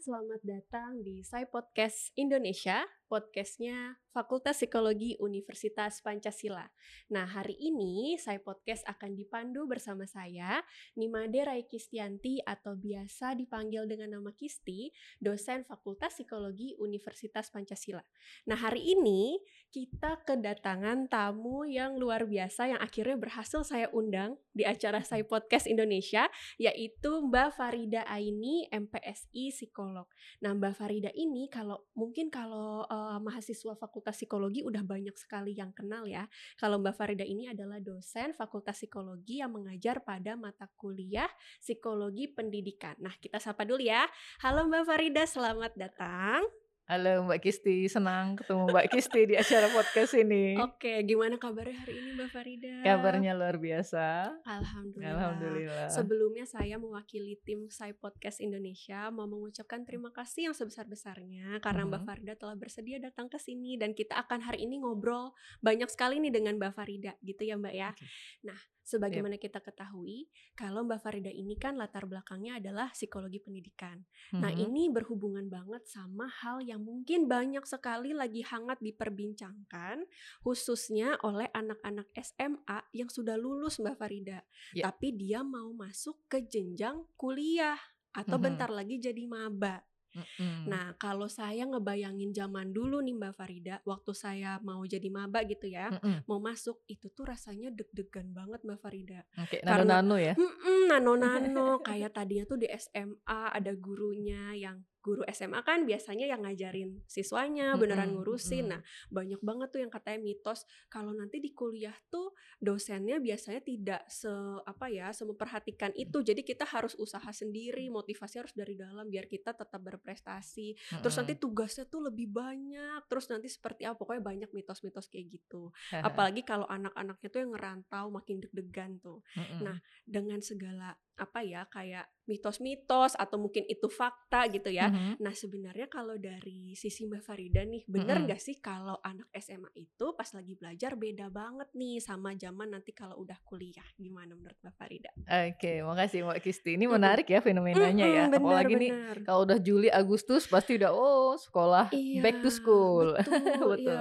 selamat datang di Sai Podcast Indonesia, podcastnya Fakultas Psikologi Universitas Pancasila. Nah, hari ini Sai Podcast akan dipandu bersama saya, Nimade Rai Kistianti atau biasa dipanggil dengan nama Kisti, dosen Fakultas Psikologi Universitas Pancasila. Nah, hari ini kita kedatangan tamu yang luar biasa yang akhirnya berhasil saya undang di acara Sai Podcast Indonesia, yaitu Mbak Farida Aini, MPSI psikolog. Nah, Mbak Farida ini kalau mungkin kalau uh, mahasiswa Fakultas Psikologi udah banyak sekali yang kenal ya. Kalau Mbak Farida ini adalah dosen Fakultas Psikologi yang mengajar pada mata kuliah Psikologi Pendidikan. Nah, kita sapa dulu ya. Halo Mbak Farida, selamat datang. Halo Mbak Kisti, senang ketemu Mbak Kisti di acara podcast ini. Oke, gimana kabarnya hari ini Mbak Farida? Kabarnya luar biasa. Alhamdulillah. Alhamdulillah. Sebelumnya saya mewakili tim Sai Podcast Indonesia mau mengucapkan terima kasih yang sebesar-besarnya karena Mbak Mhm. Farida telah bersedia datang ke sini dan kita akan hari ini ngobrol banyak sekali nih dengan Mbak Farida gitu ya Mbak ya. Oke. Nah, sebagaimana kita ketahui, kalau Mbak Farida ini kan latar belakangnya adalah psikologi pendidikan. Nah, Mhm. ini berhubungan banget sama hal yang mungkin banyak sekali lagi hangat diperbincangkan, khususnya oleh anak-anak SMA yang sudah lulus, Mbak Farida. Ya. Tapi dia mau masuk ke jenjang kuliah atau Mhm. bentar lagi jadi maba. Mhm. Nah, kalau saya ngebayangin zaman dulu nih Mbak Farida, waktu saya mau jadi maba gitu ya, Mhm. mau masuk itu tuh rasanya deg-degan banget Mbak Farida. Karena nano-nano ya. Mm-mm, nano-nano kayak tadinya tuh di SMA ada gurunya yang guru SMA kan biasanya yang ngajarin siswanya beneran Mhm, ngurusin. mhm. Nah, banyak banget tuh yang katanya mitos kalau nanti di kuliah tuh dosennya biasanya tidak se apa ya, memperhatikan itu. Jadi kita harus usaha sendiri, motivasi harus dari dalam biar kita tetap berprestasi. Terus nanti tugasnya tuh lebih banyak. Terus nanti seperti apa? Pokoknya banyak mitos-mitos kayak gitu. Apalagi kalau anak-anaknya tuh yang ngerantau makin deg-degan tuh. Nah, dengan segala apa ya kayak mitos-mitos atau mungkin itu fakta gitu ya. Mhm. Nah, sebenarnya kalau dari sisi Mbak Farida nih, bener nggak sih kalau anak SMA itu pas lagi belajar beda banget nih sama zaman nanti kalau udah kuliah? Gimana menurut Mbak Farida? Oke, makasih Mbak Kisti. Ini menarik ya fenomenanya ya. Mm-mm, bener, Apalagi nih kalau udah Juli Agustus pasti udah oh sekolah Iya, back to school. betul, Betul. iya.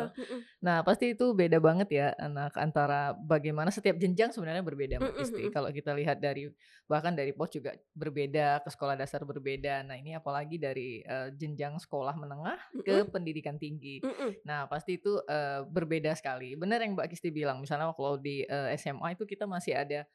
Nah, pasti itu beda banget ya anak antara bagaimana setiap jenjang sebenarnya berbeda Mbak Kisti. mm-mm. Kalau kita lihat dari bahkan dari pos juga berbeda, ke sekolah dasar berbeda. Nah, ini apalagi dari eh, jenjang sekolah menengah ke Mm-mm, pendidikan tinggi. mm-mm. Nah, pasti itu eh, berbeda sekali. Benar yang Mbak Kisti bilang, misalnya kalau di eh, SMA itu kita masih ada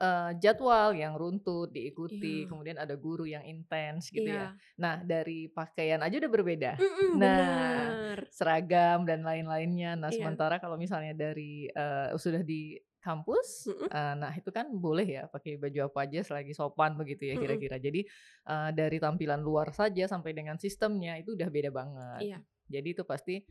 eh, jadwal yang runtut diikuti, Iya, kemudian ada guru yang intens gitu ya. iya. Nah, dari pakaian aja udah berbeda. Mm-mm, Nah, bener. seragam dan lain-lainnya. Nah, Iya. sementara kalau misalnya dari eh, sudah di kampus, Mm-mm, eh, nah itu kan boleh ya pakai baju apa aja selagi sopan begitu ya kira-kira. Jadi eh, dari tampilan luar saja sampai dengan sistemnya itu udah beda banget. Iya. Jadi itu pasti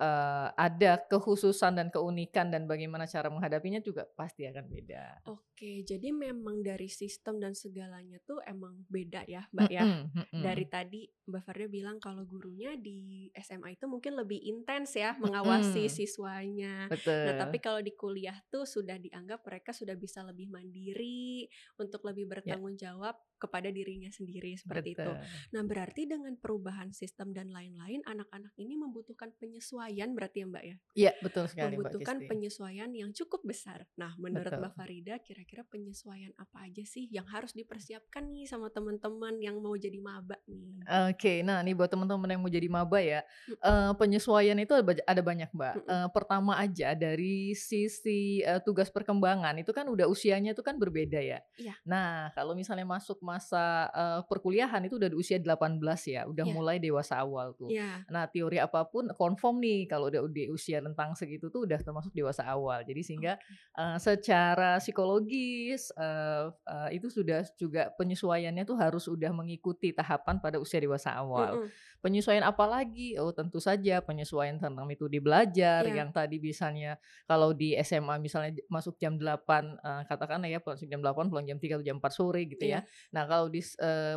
eh, ada kekhususan dan keunikan dan bagaimana cara menghadapinya juga pasti akan beda. Oke, jadi memang dari sistem dan segalanya tuh emang beda ya, Mbak ya. Mm-mm, Dari mm-mm, tadi Mbak Farida bilang kalau gurunya di SMA itu mungkin lebih intens ya mengawasi mm-mm. siswanya. Nah, tapi Betul. kalau di kuliah tuh sudah dianggap mereka sudah bisa lebih mandiri untuk lebih Ya, bertanggung jawab kepada dirinya sendiri seperti itu. betul. Nah, berarti dengan perubahan sistem dan lain-lain, anak-anak ini membutuhkan penyesuaian berarti ya, Mbak ya? Iya, betul sekali Mbak Membutuhkan Kisti. penyesuaian yang cukup besar. Nah, menurut Betul. Mbak Farida, kira-kira penyesuaian apa aja sih yang harus dipersiapkan nih sama teman-teman yang mau jadi maba nih? Oke, nah nih buat teman-teman yang mau jadi maba ya, Mm, eh, penyesuaian itu ada, ba- ada banyak Mbak. mm-mm. Eh, pertama aja dari sisi eh, tugas perkembangan itu kan udah usianya itu kan berbeda ya. Iya, Nah, kalau misalnya masuk masa eh, perkuliahan itu udah di usia 18 ya, udah iya, mulai dewasa awal tuh. iya. Nah, teori apa pun confirm nih kalau udah di usia rentang segitu tuh udah termasuk dewasa awal. Jadi sehingga Oke. eh, secara psikologis eh, eh, itu sudah juga penyesuaiannya tuh harus udah mengikuti tahapan pada usia dewasa awal. Mm-mm. Penyesuaian apa lagi? Oh, tentu saja penyesuaian tentang metode belajar Iya, yang tadi misalnya kalau di SMA misalnya masuk jam 8 eh, katakanlah ya masuk jam 8 pulang jam 3 atau jam 4 sore gitu iya, ya. Nah, kalau di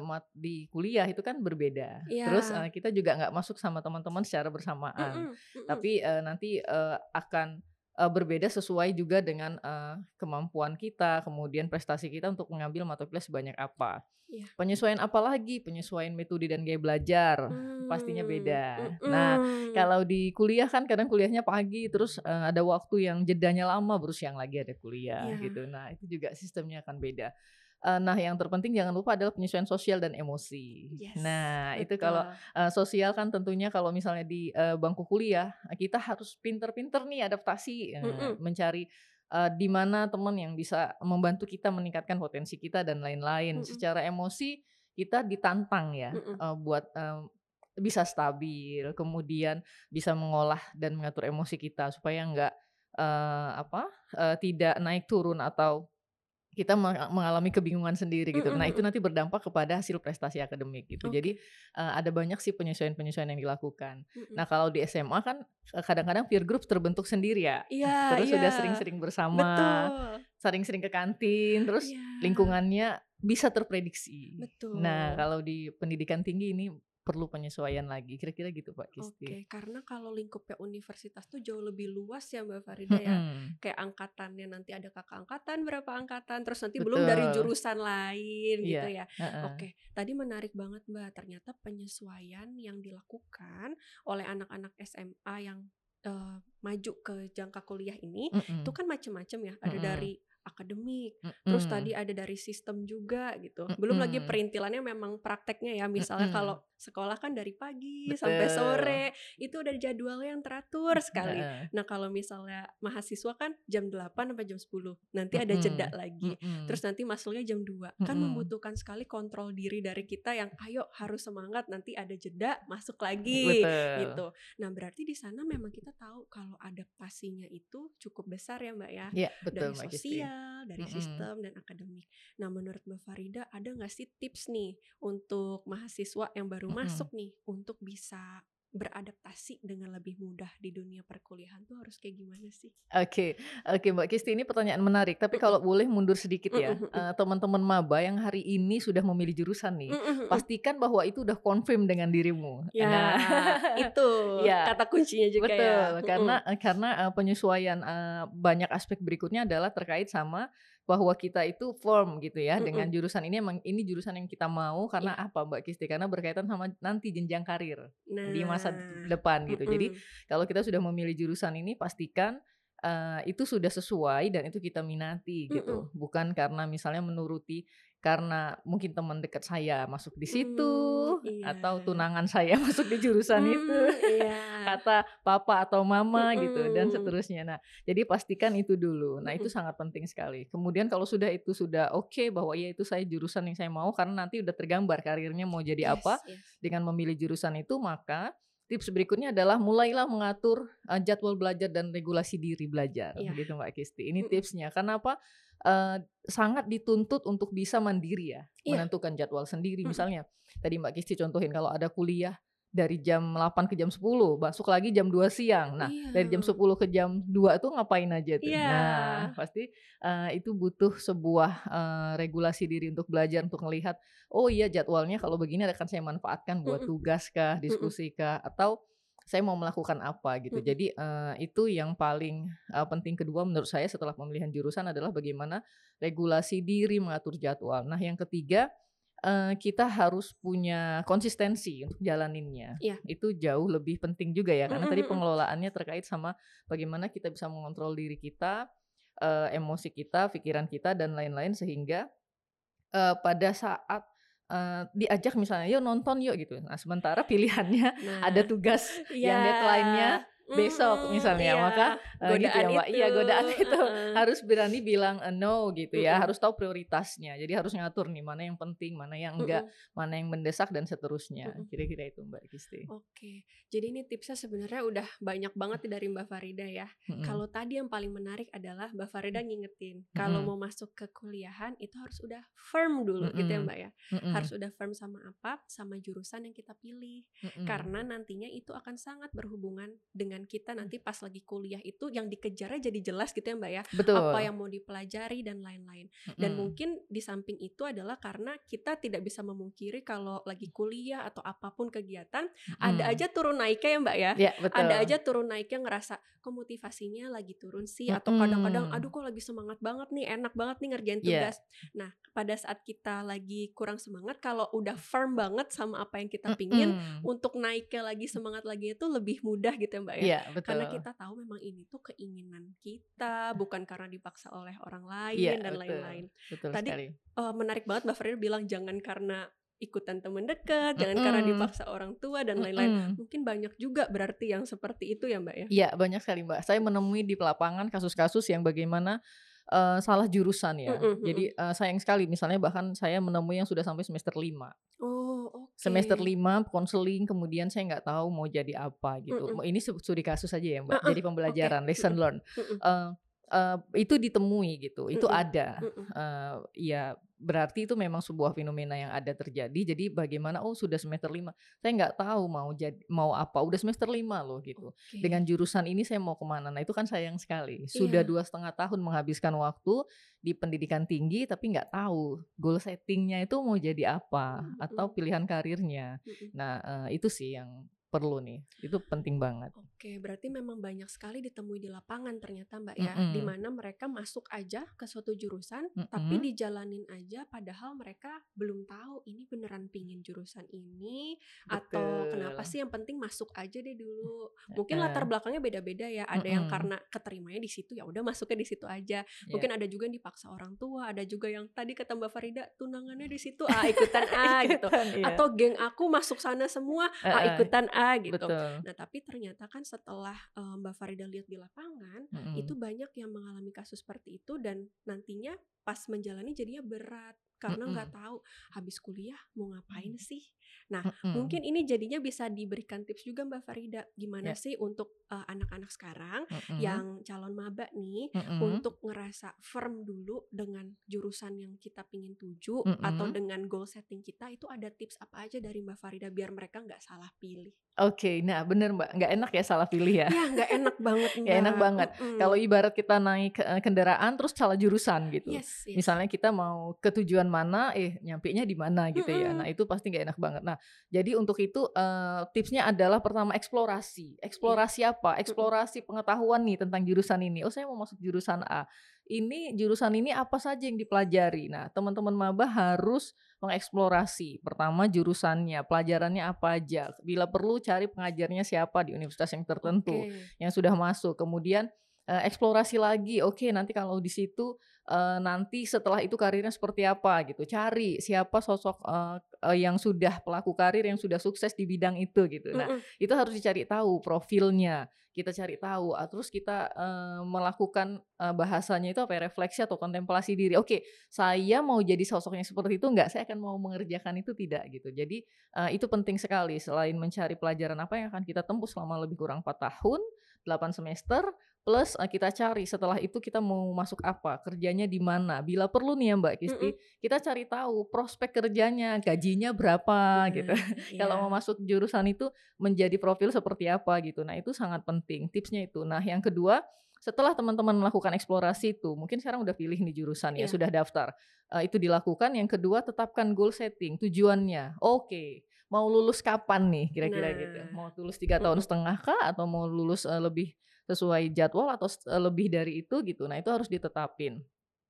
mat- di kuliah itu kan berbeda. Terus iya. eh, kita juga nggak masuk sama teman-teman secara bersamaan. Mm-mm, mm-mm. Tapi eh, nanti eh, akan uh, berbeda sesuai juga dengan uh, kemampuan kita, kemudian prestasi kita untuk mengambil mata kuliah sebanyak apa. Iya. Penyesuaian apa lagi? Penyesuaian metode dan gaya belajar Hmm, pastinya beda. mm-mm. Nah, kalau di kuliah kan kadang kuliahnya pagi terus uh, ada waktu yang jedanya lama baru siang lagi ada kuliah Iya. gitu. Nah, itu juga sistemnya akan beda. Uh, nah, yang terpenting jangan lupa adalah penyesuaian sosial dan emosi. Yes, nah, itu betul. kalau uh, sosial kan tentunya kalau misalnya di uh, bangku kuliah kita harus pinter-pinter nih adaptasi uh, Mm-mm. mencari uh, di mana teman yang bisa membantu kita meningkatkan potensi kita dan lain-lain. Mm-mm. Secara emosi kita ditantang ya Mm-mm. uh, buat um, bisa stabil, kemudian bisa mengolah dan mengatur emosi kita supaya nggak uh, apa uh, tidak naik turun atau kita meng- mengalami kebingungan sendiri gitu. Nah itu nanti berdampak kepada hasil prestasi akademik gitu. Oke. Jadi uh, ada banyak sih penyesuaian-penyesuaian yang dilakukan. Mm-mm. Nah kalau di SMA kan uh, kadang-kadang peer group terbentuk sendiri ya. Iya, Terus iya. sudah sering-sering bersama, sering-sering ke kantin, terus Iya. lingkungannya bisa terprediksi. Betul. Nah kalau di pendidikan tinggi ini perlu penyesuaian lagi. Kira-kira gitu Pak Kisti. Oke, karena kalau lingkupnya universitas tuh jauh lebih luas ya Mbak Farida ya. Kayak angkatannya nanti ada kakak angkatan berapa angkatan, terus nanti belum dari Betul. jurusan lain Iya, gitu ya. Heeh. Oke, tadi menarik banget Mbak. Ternyata penyesuaian yang dilakukan oleh anak-anak SMA yang eh, maju ke jangka kuliah ini Mm-mm. itu kan macem-macem ya. Ada Mm-mm. dari akademik, terus Mm-mm. tadi ada dari sistem juga gitu. Belum lagi Mm-mm. perintilannya memang prakteknya ya. Misalnya Mm-mm. kalau sekolah kan dari pagi sampai Betul. sore, itu udah jadwalnya yang teratur sekali. Heeh. Nah, kalau misalnya mahasiswa kan jam 8 sampai jam 10. Nanti ada Mm-mm. jeda lagi. Mm-mm. Terus nanti masuknya jam 2. Kan Mm-mm. membutuhkan sekali kontrol diri dari kita yang ayo harus semangat nanti ada jeda masuk lagi Betul. gitu. Nah, berarti di sana memang kita tahu kalau adaptasinya itu cukup besar ya, Mbak ya. Iya, betul dari Kisti. Sosial, dari Mm-mm. sistem dan akademik. Nah, menurut Mbak Farida ada nggak sih tips nih untuk mahasiswa yang baru Mm-mm. masuk nih untuk bisa beradaptasi dengan lebih mudah di dunia perkuliahan tuh harus kayak gimana sih? Oke, oke Mbak Kisti ini pertanyaan menarik. Tapi kalau boleh mundur sedikit ya. Eh, teman-teman maba yang hari ini sudah memilih jurusan nih, pastikan bahwa itu udah confirm dengan dirimu. Ya, Nah, itu Ya, kata kuncinya juga betul. ya. Karena eh, karena eh, penyesuaian eh, banyak aspek berikutnya adalah terkait sama bahwa kita itu firm gitu ya Mm-mm. dengan jurusan ini emang ini jurusan yang kita mau karena apa Mbak Kisti? Karena berkaitan sama nanti jenjang karir nah, di masa depan gitu. Jadi mm-mm. kalau kita sudah memilih jurusan ini pastikan eh, itu sudah sesuai dan itu kita minati gitu bukan karena misalnya menuruti karena mungkin teman dekat saya masuk di situ Hmm, iya. atau tunangan saya masuk di jurusan Hmm, itu iya. kata papa atau mama gitu dan Mm-mm. seterusnya nah jadi pastikan itu dulu nah itu Mm-mm. sangat penting sekali kemudian kalau sudah itu sudah oke bahwa ya itu saya jurusan yang saya mau karena nanti udah tergambar karirnya mau jadi Yes, apa yes. dengan memilih jurusan itu maka tips berikutnya adalah mulailah mengatur uh, jadwal belajar dan regulasi diri belajar Iya. gitu Mbak Kisti. Ini tipsnya. Kenapa? Uh, sangat dituntut untuk bisa mandiri ya, Iya. menentukan jadwal sendiri. Misalnya tadi Mbak Kisti contohin kalau ada kuliah dari jam 8 ke jam 10, masuk lagi jam 2 siang. Nah, dari jam Iya. 10 ke jam 2 itu ngapain aja tuh? Iya. Nah, pasti uh, itu butuh sebuah uh, regulasi diri untuk belajar untuk melihat oh iya jadwalnya kalau begini akan saya manfaatkan buat tugas kah, diskusi kah atau saya mau melakukan apa gitu. Mm-mm. Jadi uh, itu yang paling uh, penting kedua menurut saya setelah pemilihan jurusan adalah bagaimana regulasi diri mengatur jadwal. Nah, yang ketiga eh, kita harus punya konsistensi untuk jalaninnya. Iya. Itu jauh lebih penting juga ya karena tadi Mm-mm-mm. pengelolaannya terkait sama bagaimana kita bisa mengontrol diri kita, eh, emosi kita, pikiran kita dan lain-lain sehingga eh, pada saat eh, diajak misalnya yuk nonton yuk gitu. Nah, sementara pilihannya Nah, ada tugas yang deadline-nya besok mm, misalnya, iya. maka, eh, gitu ya, Mbak. Iya, godaan itu. harus berani bilang eh, no gitu ya, harus tahu prioritasnya. Jadi harus ngatur nih mana yang penting, mana yang enggak, mana yang mendesak dan seterusnya. Kira-kira itu Mbak Kisti. Oke, jadi ini tipsnya sebenarnya udah banyak banget dari Mbak Farida ya. Kalau tadi yang paling menarik adalah Mbak Farida ngingetin kalau mau masuk ke kuliahan itu harus udah firm dulu gitu ya. Mbak ya. Harus udah firm sama apa? Sama jurusan yang kita pilih. Karena nantinya itu akan sangat berhubungan dengan keinginan kita nanti pas lagi kuliah itu yang dikejarnya jadi jelas gitu ya Mbak ya. Betul. Apa yang mau dipelajari dan lain-lain. Dan Mm-mm. mungkin di samping itu adalah karena kita tidak bisa memungkiri kalau lagi kuliah atau apa pun kegiatan ada Mm. aja turun naiknya ya Mbak ya. Ya, betul. Ada aja turun naiknya ngerasa kok motivasinya lagi turun sih atau kadang-kadang aduh kok lagi semangat banget nih, enak banget nih ngerjain Iya. tugas. Nah, pada saat kita lagi kurang semangat kalau udah firm banget sama apa yang kita pingin Mm-mm. untuk naiknya lagi semangat lagi itu lebih mudah gitu ya Mbak ya. Iya, betul. Karena kita tahu memang ini tuh keinginan kita, bukan karena dipaksa oleh orang lain Iya, dan lain-lain. Betul Tadi sekali. eh, menarik banget Mbak Farida bilang jangan karena ikutan teman dekat, jangan karena dipaksa orang tua dan lain-lain. Mm-mm. Mungkin banyak juga berarti yang seperti itu ya Mbak ya. Iya, banyak sekali, Mbak. Saya menemui di lapangan kasus-kasus yang bagaimana eh, salah jurusan ya. Mm-mm, Jadi eh, sayang sekali misalnya bahkan saya menemui yang sudah sampai semester 5. Oh. Semester 5 konseling kemudian saya nggak tahu mau jadi apa gitu. Mm-mm. Ini se- studi kasus aja ya, Mbak. Uh-uh, Jadi pembelajaran, oke. lesson learn. Mm-mm. Eh, eh, itu ditemui gitu. Itu Mm-mm. ada. Mm-mm. Eh, ya berarti itu memang sebuah fenomena yang ada terjadi. Jadi bagaimana oh sudah semester 5. Saya nggak tahu mau jadi mau apa. Udah semester 5 loh gitu. Oke. Dengan jurusan ini saya mau ke mana? Nah itu kan sayang sekali. Sudah Iya. dua setengah tahun menghabiskan waktu di pendidikan tinggi tapi nggak tahu goal settingnya itu mau jadi apa atau Mm-mm. pilihan karirnya. Mm-mm. Nah eh, itu sih yang perlu nih. Itu penting banget. Oke, berarti memang banyak sekali ditemui di lapangan ternyata Mbak ya, Mm-mm. di mana mereka masuk aja ke suatu jurusan, tapi Mm-mm. dijalanin aja, padahal mereka belum tahu ini beneran pingin jurusan ini atau kenapa Betul. sih yang penting masuk aja deh dulu. Mungkin latar belakangnya beda-beda ya. Ada yang Mm-mm. karena keterimanya di situ ya udah masuknya di situ aja. ya. Mungkin ada juga yang dipaksa orang tua, ada juga yang tadi kata Mbak Farida tunangannya di situ, ah ikutan ah gitu. Ikutan, iya. Atau geng aku masuk sana semua, ah ikutan ah gitu. betul. Nah, tapi ternyata kan setelah eh, Mbak Farida lihat di lapangan, Mm-mm. itu banyak yang mengalami kasus seperti itu dan nantinya pas menjalani jadinya berat karena nggak tahu habis kuliah mau ngapain sih. Nah, Mm-mm. mungkin ini jadinya bisa diberikan tips juga Mbak Farida gimana Ya. sih untuk anak-anak sekarang Mm-mm. yang calon maba nih Mm-mm. untuk ngerasa firm dulu dengan jurusan yang kita pingin tuju atau Mm-mm. dengan goal setting kita itu ada tips apa aja dari Mbak Farida biar mereka nggak salah pilih. Oke, nah bener Mbak, nggak enak ya salah pilih ya. Ya nggak enak banget. Nggak enak banget. Mm-mm. Kalau ibarat kita naik kendaraan terus salah jurusan gitu. yes, yes. Misalnya kita mau ke tujuan mana, eh nyampe nya di mana gitu ya. Nah itu pasti nggak enak banget. Nah jadi untuk itu eh, tipsnya adalah pertama eksplorasi. Eksplorasi apa? Eksplorasi pengetahuan nih tentang jurusan ini. Oh saya mau masuk jurusan A. Ini jurusan ini apa saja yang dipelajari. Nah teman-teman maba harus mengeksplorasi. Pertama jurusannya, pelajarannya apa aja. Bila perlu cari pengajarnya siapa di universitas yang tertentu Oke. yang sudah masuk. Kemudian eh, eksplorasi lagi. Oke, nanti kalau di situ eh, nanti setelah itu karirnya seperti apa gitu. Cari siapa sosok eh, yang sudah pelaku karir yang sudah sukses di bidang itu gitu. Nah, Mm-mm. itu harus dicari tahu profilnya. Kita cari tahu, ah, terus kita melakukan bahasanya itu apa ya, refleksi atau kontemplasi diri. Oke, saya mau jadi sosoknya seperti itu enggak? Saya akan mau mengerjakan itu tidak gitu. Jadi itu penting sekali selain mencari pelajaran apa yang akan kita tempuh selama lebih kurang 4 tahun, 8 semester, plus eh, kita cari setelah itu kita mau masuk apa, kerjanya di mana. Bila perlu nih ya Mbak Kisti, kita cari tahu prospek kerjanya, gajinya berapa gitu. Nah, Kalau iya. mau masuk jurusan itu menjadi profil seperti apa gitu. Nah, itu sangat penting. Tipsnya itu. Nah, yang kedua, setelah teman-teman melakukan eksplorasi itu, mungkin sekarang udah pilih nih jurusan ya, Iya. sudah daftar. Eh, itu dilakukan. Yang kedua, tetapkan goal setting, tujuannya. Oke, mau lulus kapan nih kira-kira gitu. Nah. Mau lulus tiga tahun setengah kah atau mau lulus eh, lebih sesuai jadwal atau lebih dari itu gitu. Nah, itu harus ditetapin.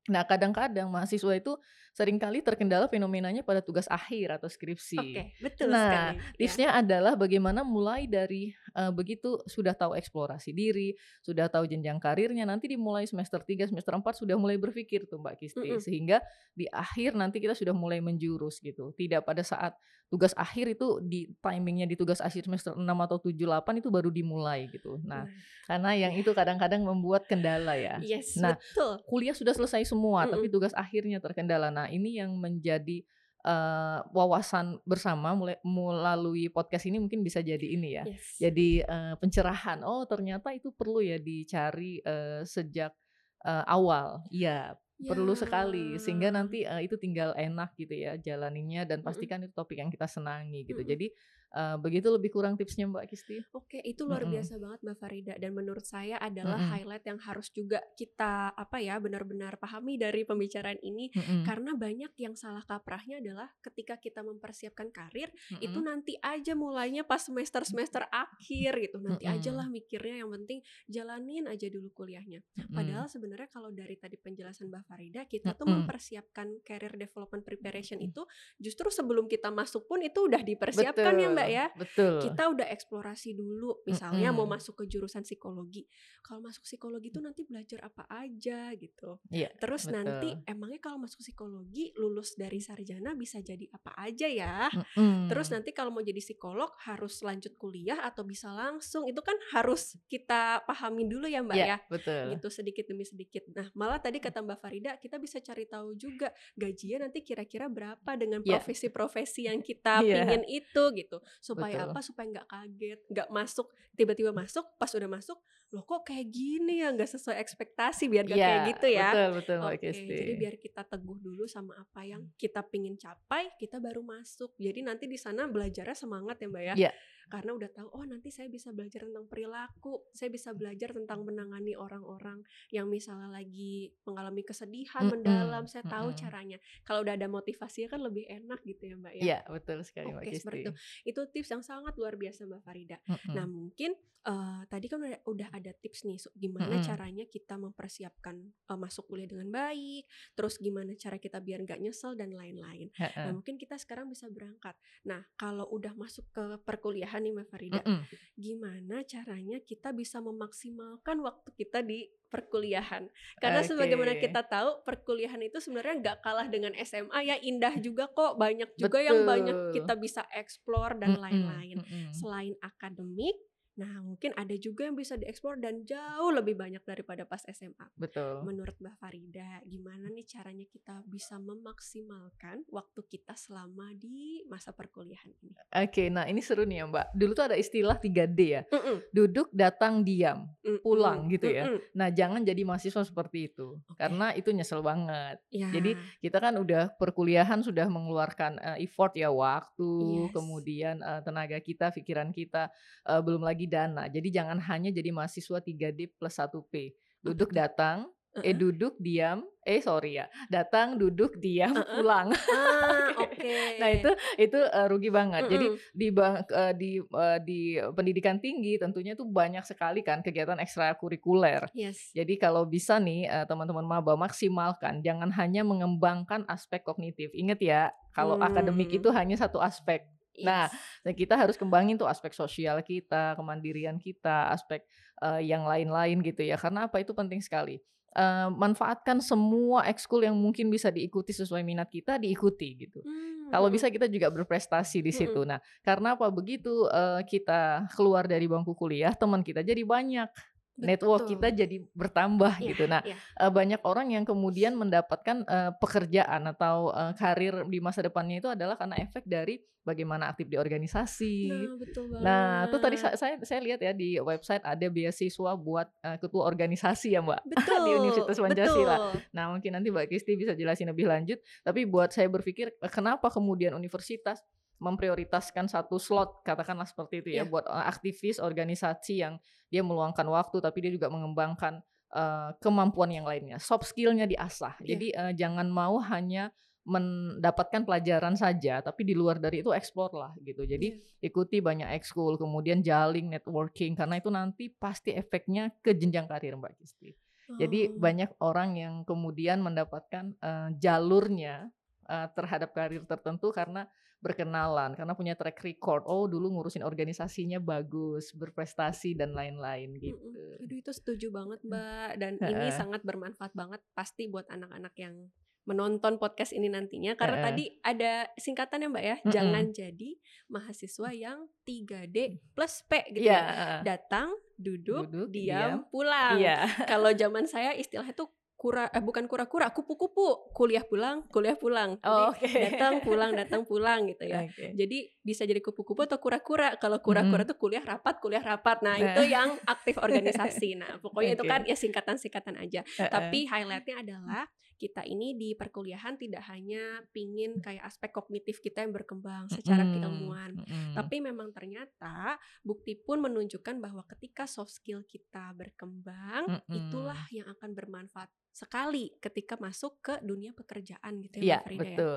Nah, kadang-kadang mahasiswa itu sering kali terkendala fenomenanya pada tugas akhir atau skripsi. Oke, betul Nah, sekali. Ya. Tipsnya adalah bagaimana mulai dari eh, begitu sudah tahu eksplorasi diri, sudah tahu jenjang karirnya, nanti dimulai semester 3, semester 4 sudah mulai berpikir tuh Mbak Kisti. Mm-mm. Sehingga di akhir nanti kita sudah mulai menjurus gitu. Tidak pada saat tugas akhir itu di timingnya di tugas akhir semester 6 atau 7, 8 itu baru dimulai gitu. Nah, karena yang itu kadang-kadang membuat kendala ya. yes, Nah, betul. kuliah sudah selesai semua, tapi Mm-mm. tugas akhirnya terkendala. Nah, ini yang menjadi eh, wawasan bersama mulai melalui podcast ini mungkin bisa jadi ini ya. Yes. Jadi eh, pencerahan. Oh, ternyata itu perlu ya dicari eh, sejak eh, awal. Iya, perlu sekali sehingga nanti eh, itu tinggal enak gitu ya jalaninya dan pastikan itu topik yang kita senangi gitu. Mm-mm. Jadi Uh, begitu lebih kurang tipsnya Mbak Kisti. Oke, itu luar mm -mm. biasa banget Mbak Farida dan menurut saya adalah mm -mm. highlight yang harus juga kita apa ya benar-benar pahami dari pembicaraan ini mm -mm. karena banyak yang salah kaprahnya adalah ketika kita mempersiapkan karir mm -mm. itu nanti aja mulainya pas semester-semester akhir gitu. Nanti mm -mm. aja lah mikirnya yang penting jalanin aja dulu kuliahnya. Mm -mm. Padahal sebenarnya kalau dari tadi penjelasan Mbak Farida kita mm -mm. tuh mempersiapkan career development preparation mm -mm. itu justru sebelum kita masuk pun itu udah dipersiapkan Betul. ya Mbak Ya. Betul. Kita udah eksplorasi dulu, misalnya mm -hmm. mau masuk ke jurusan psikologi. Kalau masuk psikologi itu nanti belajar apa aja gitu. Iya. Terus betul. nanti emangnya kalau masuk psikologi lulus dari sarjana bisa jadi apa aja ya. Mm -hmm. Terus nanti kalau mau jadi psikolog harus lanjut kuliah atau bisa langsung itu kan harus kita pahami dulu ya Mbak yeah, ya. Betul. Gitu sedikit demi sedikit. Nah malah tadi kata Mbak Farida kita bisa cari tahu juga gajinya nanti kira-kira berapa dengan iya. profesi-profesi yang kita yeah. pingin itu gitu supaya Betul. apa supaya nggak kaget nggak masuk tiba-tiba masuk pas udah masuk loh kok kayak gini ya? Nggak sesuai ekspektasi biar gak ya, kayak gitu ya. betul betul oke okay, jadi biar kita teguh dulu sama apa yang hmm. kita pingin capai kita baru masuk. Jadi nanti di sana belajarnya semangat ya mbak ya, ya karena udah tahu oh nanti saya bisa belajar tentang perilaku saya bisa belajar tentang menangani orang-orang yang misalnya lagi mengalami kesedihan mm -hmm. mendalam saya tahu mm -hmm. caranya kalau udah ada motivasinya kan lebih enak gitu ya mbak ya iya betul sekali Oke, mbak seperti itu itu tips yang sangat luar biasa mbak Farida mm -hmm. nah mungkin uh, tadi kan udah, udah ada tips nih so, gimana mm -hmm. caranya kita mempersiapkan uh, masuk kuliah dengan baik terus gimana cara kita biar nggak nyesel dan lain-lain mm -hmm. nah mungkin kita sekarang bisa berangkat nah kalau udah masuk ke perkuliahan nih Mbak Farida. Mm -mm. Gimana caranya kita bisa memaksimalkan waktu kita di perkuliahan? Karena okay. sebagaimana kita tahu perkuliahan itu sebenarnya nggak kalah dengan SMA ya indah juga kok banyak juga Betul. yang banyak kita bisa explore dan lain-lain. Mm -mm. Selain akademik Nah, mungkin ada juga yang bisa dieksplor dan jauh lebih banyak daripada pas SMA. Betul. Menurut Mbak Farida, gimana nih caranya kita bisa memaksimalkan waktu kita selama di masa perkuliahan ini? Oke, nah ini seru nih ya Mbak. Dulu tuh ada istilah 3D ya. Mm -mm. Duduk, datang, diam, mm -mm. pulang gitu ya. Mm -mm. Nah, jangan jadi mahasiswa seperti itu. Okay. Karena itu nyesel banget. Ya. Jadi kita kan udah perkuliahan sudah mengeluarkan uh, effort ya waktu, yes. kemudian uh, tenaga kita, pikiran kita, uh, belum lagi dana. Jadi jangan hanya jadi mahasiswa 3D plus 1P. Duduk datang, uh-uh. eh duduk diam, eh sorry ya, datang duduk diam uh-uh. pulang. Ah, Oke. Okay. nah itu itu uh, rugi banget. Uh-uh. Jadi di uh, di uh, di pendidikan tinggi tentunya itu banyak sekali kan kegiatan ekstrakurikuler. Yes. Jadi kalau bisa nih uh, teman-teman maba maksimalkan, jangan hanya mengembangkan aspek kognitif. Ingat ya, kalau hmm. akademik itu hanya satu aspek Nah, Nah, kita harus kembangin tuh aspek sosial kita, kemandirian kita, aspek uh, yang lain-lain gitu ya. Karena apa itu penting sekali. Uh, manfaatkan semua ekskul yang mungkin bisa diikuti sesuai minat kita diikuti gitu. Hmm. Kalau bisa kita juga berprestasi di situ. Hmm. Nah, karena apa begitu uh, kita keluar dari bangku kuliah, teman kita jadi banyak. Betul. network kita jadi bertambah yeah, gitu. Nah, yeah. Iya. banyak orang yang kemudian mendapatkan uh, pekerjaan atau uh, karir di masa depannya itu adalah karena efek dari bagaimana aktif di organisasi. Nah, betul banget. Nah, itu tadi saya saya lihat ya di website ada beasiswa buat uh, ketua organisasi ya, Mbak. Betul. di Universitas Pancasila. Betul. Nah, mungkin nanti Mbak Kisti bisa jelasin lebih lanjut, tapi buat saya berpikir kenapa kemudian universitas memprioritaskan satu slot katakanlah seperti itu ya yeah. buat aktivis organisasi yang dia meluangkan waktu tapi dia juga mengembangkan uh, kemampuan yang lainnya soft skillnya diasah yeah. jadi uh, jangan mau hanya mendapatkan pelajaran saja tapi di luar dari itu explore lah gitu jadi yeah. ikuti banyak ekskul kemudian jaling networking karena itu nanti pasti efeknya ke jenjang karir mbak Kisti oh. jadi banyak orang yang kemudian mendapatkan uh, jalurnya uh, terhadap karir tertentu karena berkenalan karena punya track record. Oh, dulu ngurusin organisasinya bagus, berprestasi dan lain-lain gitu. Aduh itu setuju banget, Mbak. Dan ini sangat bermanfaat banget pasti buat anak-anak yang menonton podcast ini nantinya karena uh, tadi ada singkatan ya Mbak ya, uh, jangan jadi mahasiswa yang 3D plus P gitu yeah. ya. Datang, duduk, duduk diam, diam, pulang. Yeah. Kalau zaman saya istilahnya tuh kura eh bukan kura-kura kupu-kupu kuliah pulang kuliah pulang oh, okay. datang pulang datang pulang gitu ya okay. jadi bisa jadi kupu-kupu atau kura-kura kalau kura-kura mm. tuh kuliah rapat kuliah rapat nah, nah. itu yang aktif organisasi nah pokoknya okay. itu kan ya singkatan-singkatan aja uh -uh. tapi highlightnya adalah kita ini di perkuliahan tidak hanya pingin kayak aspek kognitif kita yang berkembang secara mm -hmm. keilmuan, mm -hmm. Tapi memang ternyata bukti pun menunjukkan bahwa ketika soft skill kita berkembang, Mhm. itulah yang akan bermanfaat sekali ketika masuk ke dunia pekerjaan gitu ya Iya, Mbak Farida ya.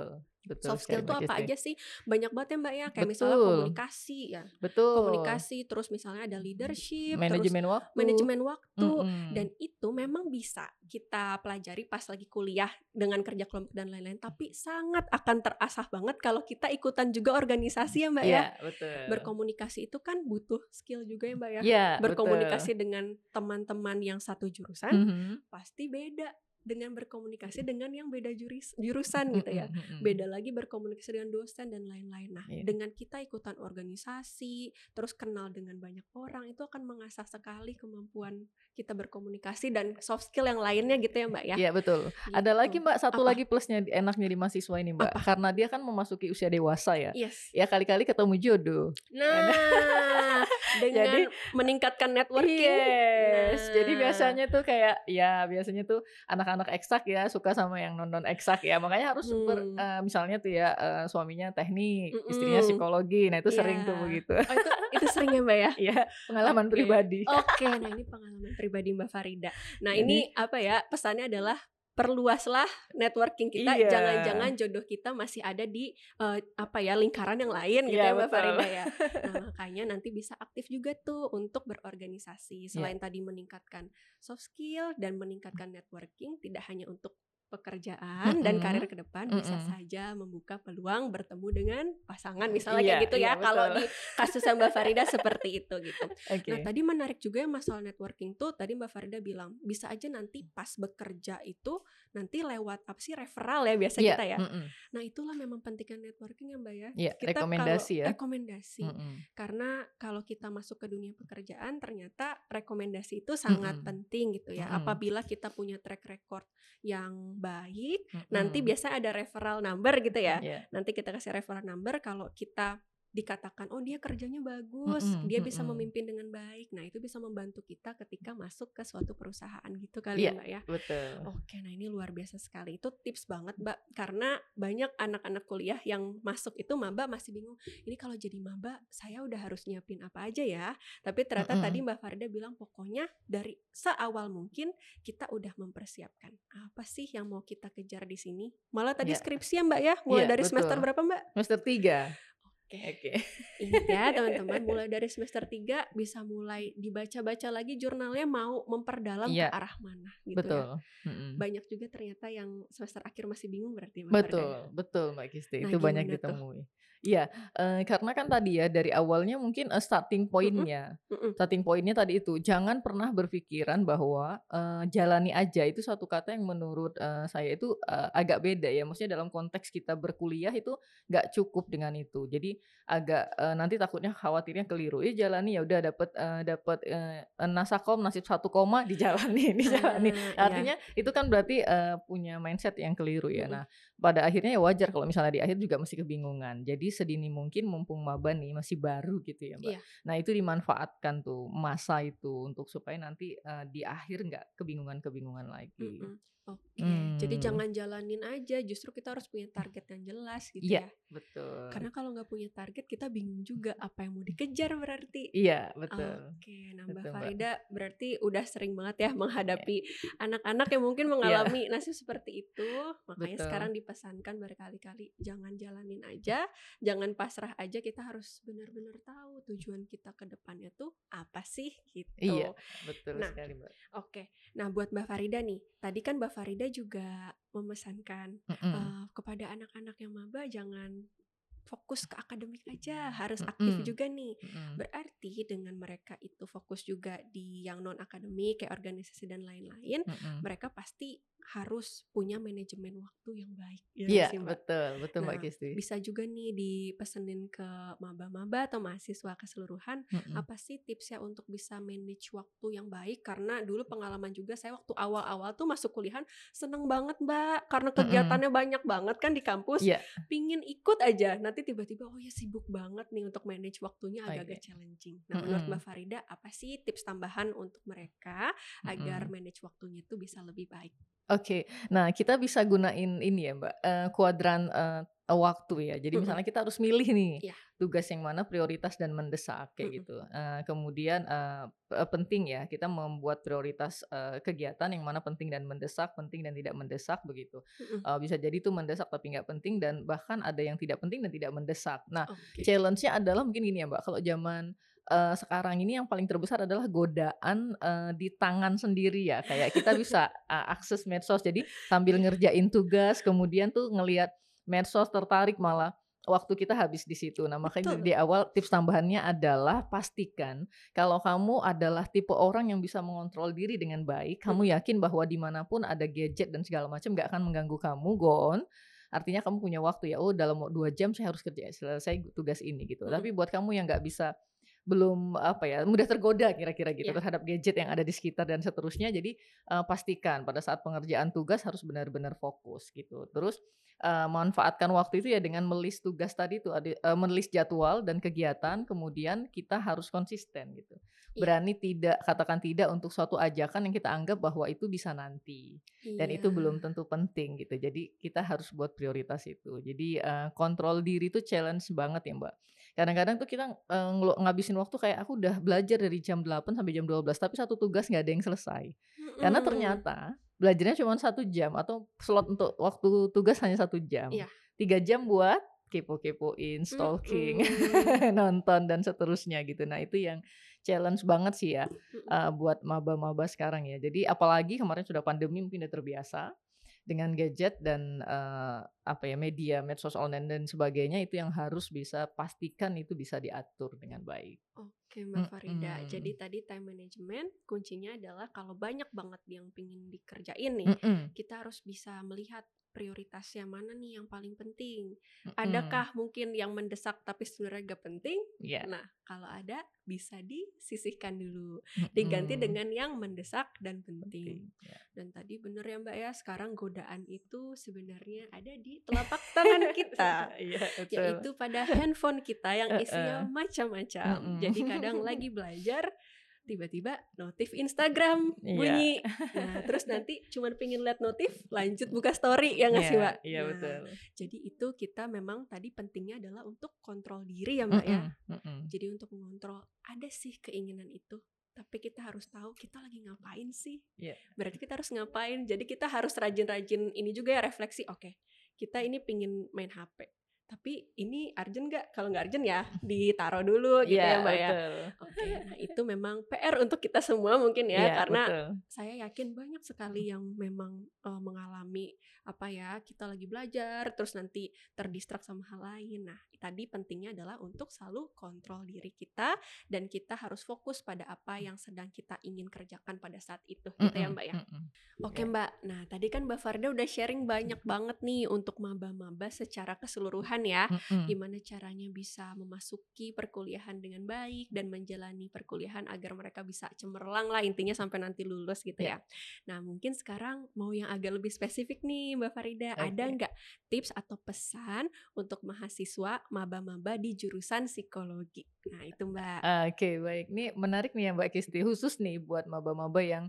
Betul. Betul Soft skill tuh Mbak apa aja sih? Banyak banget ya Mbak ya. Kayak misalnya Betul. komunikasi ya. Betul. Komunikasi, terus misalnya ada leadership, terus Manajemen waktu. manajemen waktu. Mhm. Dan itu memang bisa kita pelajari pas lagi kuliah dengan kerja kelompok dan lain-lain. Tapi sangat akan terasah banget kalau kita ikutan juga organisasi ya Mbak ya. Iya, betul. Berkomunikasi itu kan butuh skill juga ya Mbak ya. Iya, Berkomunikasi dengan teman-teman yang satu jurusan betul. Mhm. pasti beda dengan berkomunikasi dengan yang beda juris, jurusan gitu ya. Beda lagi berkomunikasi dengan dosen dan lain-lain. Nah, Iya. dengan kita ikutan organisasi, terus kenal dengan banyak orang, itu akan mengasah sekali kemampuan kita berkomunikasi dan soft skill yang lainnya gitu ya, Mbak ya. Iya betul. Ada Gitu. lagi Mbak satu Apa? lagi plusnya di- enaknya di mahasiswa ini Mbak, Apa? karena dia kan memasuki usia dewasa ya. Yes. Ya kali-kali ketemu jodoh. Nah, dengan Jadi- meningkatkan networking. Yes. Jadi Nah. biasanya tuh kayak ya biasanya tuh anak-anak eksak ya suka sama yang non-non eksak ya. Makanya harus super Hmm. eh, misalnya tuh ya eh, suaminya teknik, istrinya Mm-mm. psikologi. Nah, itu sering tuh Iya. begitu. Oh, itu itu sering ya, Mbak ya? Iya, pengalaman Oke. pribadi. Oke, nah ini pengalaman pribadi Mbak Farida. Nah Jadi- ini apa ya pesannya adalah perluaslah networking kita. Iya. Jangan-jangan jodoh kita masih ada di eh, apa ya lingkaran yang lain gitu Iya, ya Mbak. Farida ya. Nah makanya nanti bisa aktif juga tuh untuk berorganisasi. Selain tadi meningkatkan soft skill dan meningkatkan networking, tidak hanya untuk pekerjaan dan Mm-mm. karir ke depan bisa Mm-mm. saja membuka peluang bertemu dengan pasangan misalnya Iya, kayak gitu ya. iya, Kalau di kasus Mbak Farida seperti itu gitu. Oke. Nah tadi menarik juga ya masalah networking tuh tadi Mbak Farida bilang bisa aja nanti pas bekerja itu nanti lewat apa sih referral ya biasa Iya, kita ya. mm-mm. Nah itulah memang pentingnya networking ya Mbak ya. Iya, Kita rekomendasi kalau, ya. Rekomendasi. Mm-mm. Karena kalau kita masuk ke dunia pekerjaan ternyata rekomendasi itu sangat Mm-mm. penting gitu ya. Mm-mm. Apabila kita punya track record yang baik, nanti Mm-mm. biasa ada referral number gitu ya Iya. nanti kita kasih referral number kalau kita dikatakan oh dia kerjanya bagus, Mm-mm, dia bisa mm-mm. memimpin dengan baik. Nah, itu bisa membantu kita ketika masuk ke suatu perusahaan gitu kali Iya. ya, Mbak ya. Betul. Oke, nah ini luar biasa sekali. Itu tips banget, Mbak. Karena banyak anak-anak kuliah yang masuk itu maba masih bingung. Ini kalau jadi maba, saya udah harus nyiapin apa aja ya. Tapi ternyata Mm-mm. tadi Mbak Farida bilang pokoknya dari seawal mungkin kita udah mempersiapkan apa sih yang mau kita kejar di sini. Malah tadi Iya. skripsi ya, Mbak ya. Mulai Iya, dari semester betul. berapa, Mbak? Semester 3. Oke. Oke. Ingat ya teman-teman, mulai dari semester 3 bisa mulai dibaca-baca lagi jurnalnya mau memperdalam Iya. ke arah mana gitu ya. Betul. Mm-mm. Banyak juga ternyata yang semester akhir masih bingung berarti Mbak Betul, ya? betul Mbak Kisti. Nah, itu banyak ditemui. Iya, eh, karena kan tadi ya dari awalnya mungkin eh, starting pointnya, Mm-mm. starting pointnya tadi itu jangan pernah berpikiran bahwa eh, jalani aja itu satu kata yang menurut eh, saya itu eh, agak beda ya. Maksudnya dalam konteks kita berkuliah itu nggak cukup dengan itu. Jadi agak eh, nanti takutnya khawatirnya keliru. Ya jalani ya udah dapat eh, dapat eh, nasakom nasib satu koma dijalani, dijalani. Ah, iya. Artinya itu kan berarti eh, punya mindset yang keliru ya. Nah, pada akhirnya ya wajar kalau misalnya di akhir juga masih kebingungan. Jadi sedini mungkin mumpung maba nih masih baru gitu ya, Mbak. Iya. Nah, itu dimanfaatkan tuh masa itu untuk supaya nanti eh, di akhir nggak kebingungan-kebingungan lagi. Mm-mm. Oke, jadi Hmm. jangan jalanin aja. Justru kita harus punya target yang jelas gitu Iya, ya. betul. Karena kalau nggak punya target, kita bingung juga apa yang mau dikejar berarti. Iya, betul. Oke, nah Mbak Betul, Mbak. Farida berarti udah sering banget ya menghadapi anak-anak yang mungkin mengalami nasib seperti itu. Makanya Iya. Betul. sekarang dipesankan berkali-kali jangan jalanin aja, jangan pasrah aja. Kita harus benar-benar tahu tujuan kita ke depannya tuh apa sih gitu. Iya, betul Nah, sekali, Mbak. Oke, nah buat Mbak Farida nih, tadi kan Mbak Farida juga memesankan Mm-mm. eh, kepada anak-anak yang maba jangan fokus ke akademik aja, harus aktif Mm-mm. juga nih. Mm-mm. Berarti dengan mereka itu fokus juga di yang non akademik kayak organisasi dan lain-lain, Mm-mm. mereka pasti harus punya manajemen waktu yang baik. Ya Iya, sih, Mbak? betul, betul Mbak Nah, Kisti. Bisa juga nih dipesenin ke maba-maba atau mahasiswa keseluruhan Mm-mm. apa sih tipsnya untuk bisa manage waktu yang baik karena dulu pengalaman juga saya waktu awal-awal tuh masuk kuliahan seneng banget mbak karena kegiatannya banyak banget kan di kampus Iya. pingin ikut aja nanti tiba-tiba oh ya sibuk banget nih untuk manage waktunya Oke. agak-agak challenging nah menurut Mm-mm. mbak Farida apa sih tips tambahan untuk mereka agar Mm-mm. manage waktunya itu bisa lebih baik Oke, nah kita bisa gunain ini ya Mbak, eh, kuadran uh, waktu ya. Jadi Mhm. misalnya kita harus milih nih Iya. tugas yang mana prioritas dan mendesak kayak Mhm. gitu. Uh, kemudian uh, penting ya kita membuat prioritas uh, kegiatan yang mana penting dan mendesak, penting dan tidak mendesak begitu. Mhm. Uh, bisa jadi itu mendesak tapi nggak penting dan bahkan ada yang tidak penting dan tidak mendesak. Nah, Oke. challenge-nya adalah mungkin gini ya Mbak, kalau zaman uh, sekarang ini yang paling terbesar adalah godaan uh, di tangan sendiri ya. Kayak kita bisa uh, akses medsos. Jadi sambil ngerjain tugas, kemudian tuh ngelihat medsos tertarik malah waktu kita habis di situ. Nah makanya Betul. di awal tips tambahannya adalah pastikan kalau kamu adalah tipe orang yang bisa mengontrol diri dengan baik, kamu yakin bahwa di mana pun ada gadget dan segala macam nggak akan mengganggu kamu, gon. Artinya kamu punya waktu ya, oh dalam dua jam saya harus kerja selesai tugas ini gitu. Mhm. Tapi buat kamu yang nggak bisa belum apa ya mudah tergoda kira-kira gitu Iya. terhadap gadget yang ada di sekitar dan seterusnya jadi eh, pastikan pada saat pengerjaan tugas harus benar-benar fokus gitu terus eh, manfaatkan waktu itu ya dengan melis tugas tadi tuh ada eh, menulis jadwal dan kegiatan kemudian kita harus konsisten gitu Iya. berani tidak katakan tidak untuk suatu ajakan yang kita anggap bahwa itu bisa nanti dan itu Iya. belum tentu penting gitu jadi kita harus buat prioritas itu jadi eh, kontrol diri itu challenge banget ya mbak kadang-kadang tuh kita ngelu- ngabisin waktu kayak aku udah belajar dari jam 8 sampai jam 12 tapi satu tugas nggak ada yang selesai karena ternyata belajarnya cuma satu jam atau slot untuk waktu tugas hanya satu jam Iya. tiga jam buat kepo-kepoin stalking Mhm. nonton dan seterusnya gitu nah itu yang challenge banget sih ya uh, buat maba-maba sekarang ya. Jadi apalagi kemarin sudah pandemi mungkin udah terbiasa dengan gadget dan uh, apa ya media, medsos online dan sebagainya itu yang harus bisa pastikan itu bisa diatur dengan baik. Oke Mbak Farida, Mm-mm. jadi tadi time management kuncinya adalah kalau banyak banget yang pingin dikerjain nih, Mm-mm, kita harus bisa melihat prioritasnya mana nih yang paling penting. Adakah mungkin yang mendesak tapi sebenarnya gak penting? Ya. Nah, kalau ada bisa disisihkan dulu, diganti mm-mm, dengan yang mendesak dan penting. penting. Ya. Dan tadi bener ya Mbak ya, sekarang godaan itu sebenarnya ada di telapak tangan kita. Iya, betul. yaitu pada handphone kita yang isinya macam-macam. Jadi kadang lagi belajar tiba-tiba notif Instagram Iya. bunyi. Nah, terus nanti cuman pengen lihat notif, lanjut buka story ya nggak sih, Iya, Mbak? Iya Nah, betul. Jadi itu kita memang tadi pentingnya adalah untuk kontrol diri ya, Mbak ya. Mm-mm, mm-mm. Jadi untuk mengontrol ada sih keinginan itu, tapi kita harus tahu kita lagi ngapain sih. Iya. Berarti kita harus ngapain. Jadi kita harus rajin-rajin ini juga ya refleksi. Oke, kita ini pingin main HP. Tapi ini urgent nggak? Kalau nggak urgent ya ditaruh dulu gitu Iya, ya Mbak ya. Oke, nah itu memang PR untuk kita semua mungkin ya. Iya, karena betul. saya yakin banyak sekali yang memang eh, mengalami apa ya kita lagi belajar terus nanti terdistrak sama hal lain. Nah tadi pentingnya adalah untuk selalu kontrol diri kita dan kita harus fokus pada apa yang sedang kita ingin kerjakan pada saat itu gitu ya Mm-mm, Mbak ya. mm-mm. Oke Iya. Mbak, nah tadi kan Mbak Farda udah sharing banyak banget nih untuk maba-maba secara keseluruhan ya Mm-mm. gimana caranya bisa memasuki perkuliahan dengan baik dan menjalani perkuliahan agar mereka bisa cemerlang lah intinya sampai nanti lulus gitu ya. Ya. Nah mungkin sekarang mau yang agak lebih spesifik nih Mbak Farida, ada Oke. nggak tips atau pesan untuk mahasiswa maba-maba di jurusan psikologi? Nah itu Mbak. Oke baik, ini menarik nih ya Mbak Kisti, khusus nih buat maba-maba yang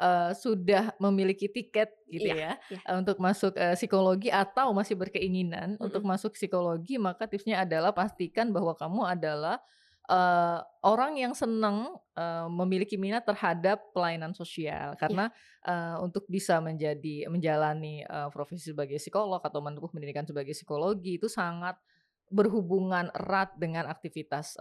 eh, sudah memiliki tiket gitu Iya, ya iya. eh, untuk masuk eh, psikologi atau masih berkeinginan untuk Mm-mm. masuk psikologi, maka tipsnya adalah pastikan bahwa kamu adalah eh, orang yang senang eh, memiliki minat terhadap pelayanan sosial karena eh, untuk bisa menjadi menjalani eh, profesi sebagai psikolog atau menempuh pendidikan sebagai psikologi itu sangat berhubungan erat dengan aktivitas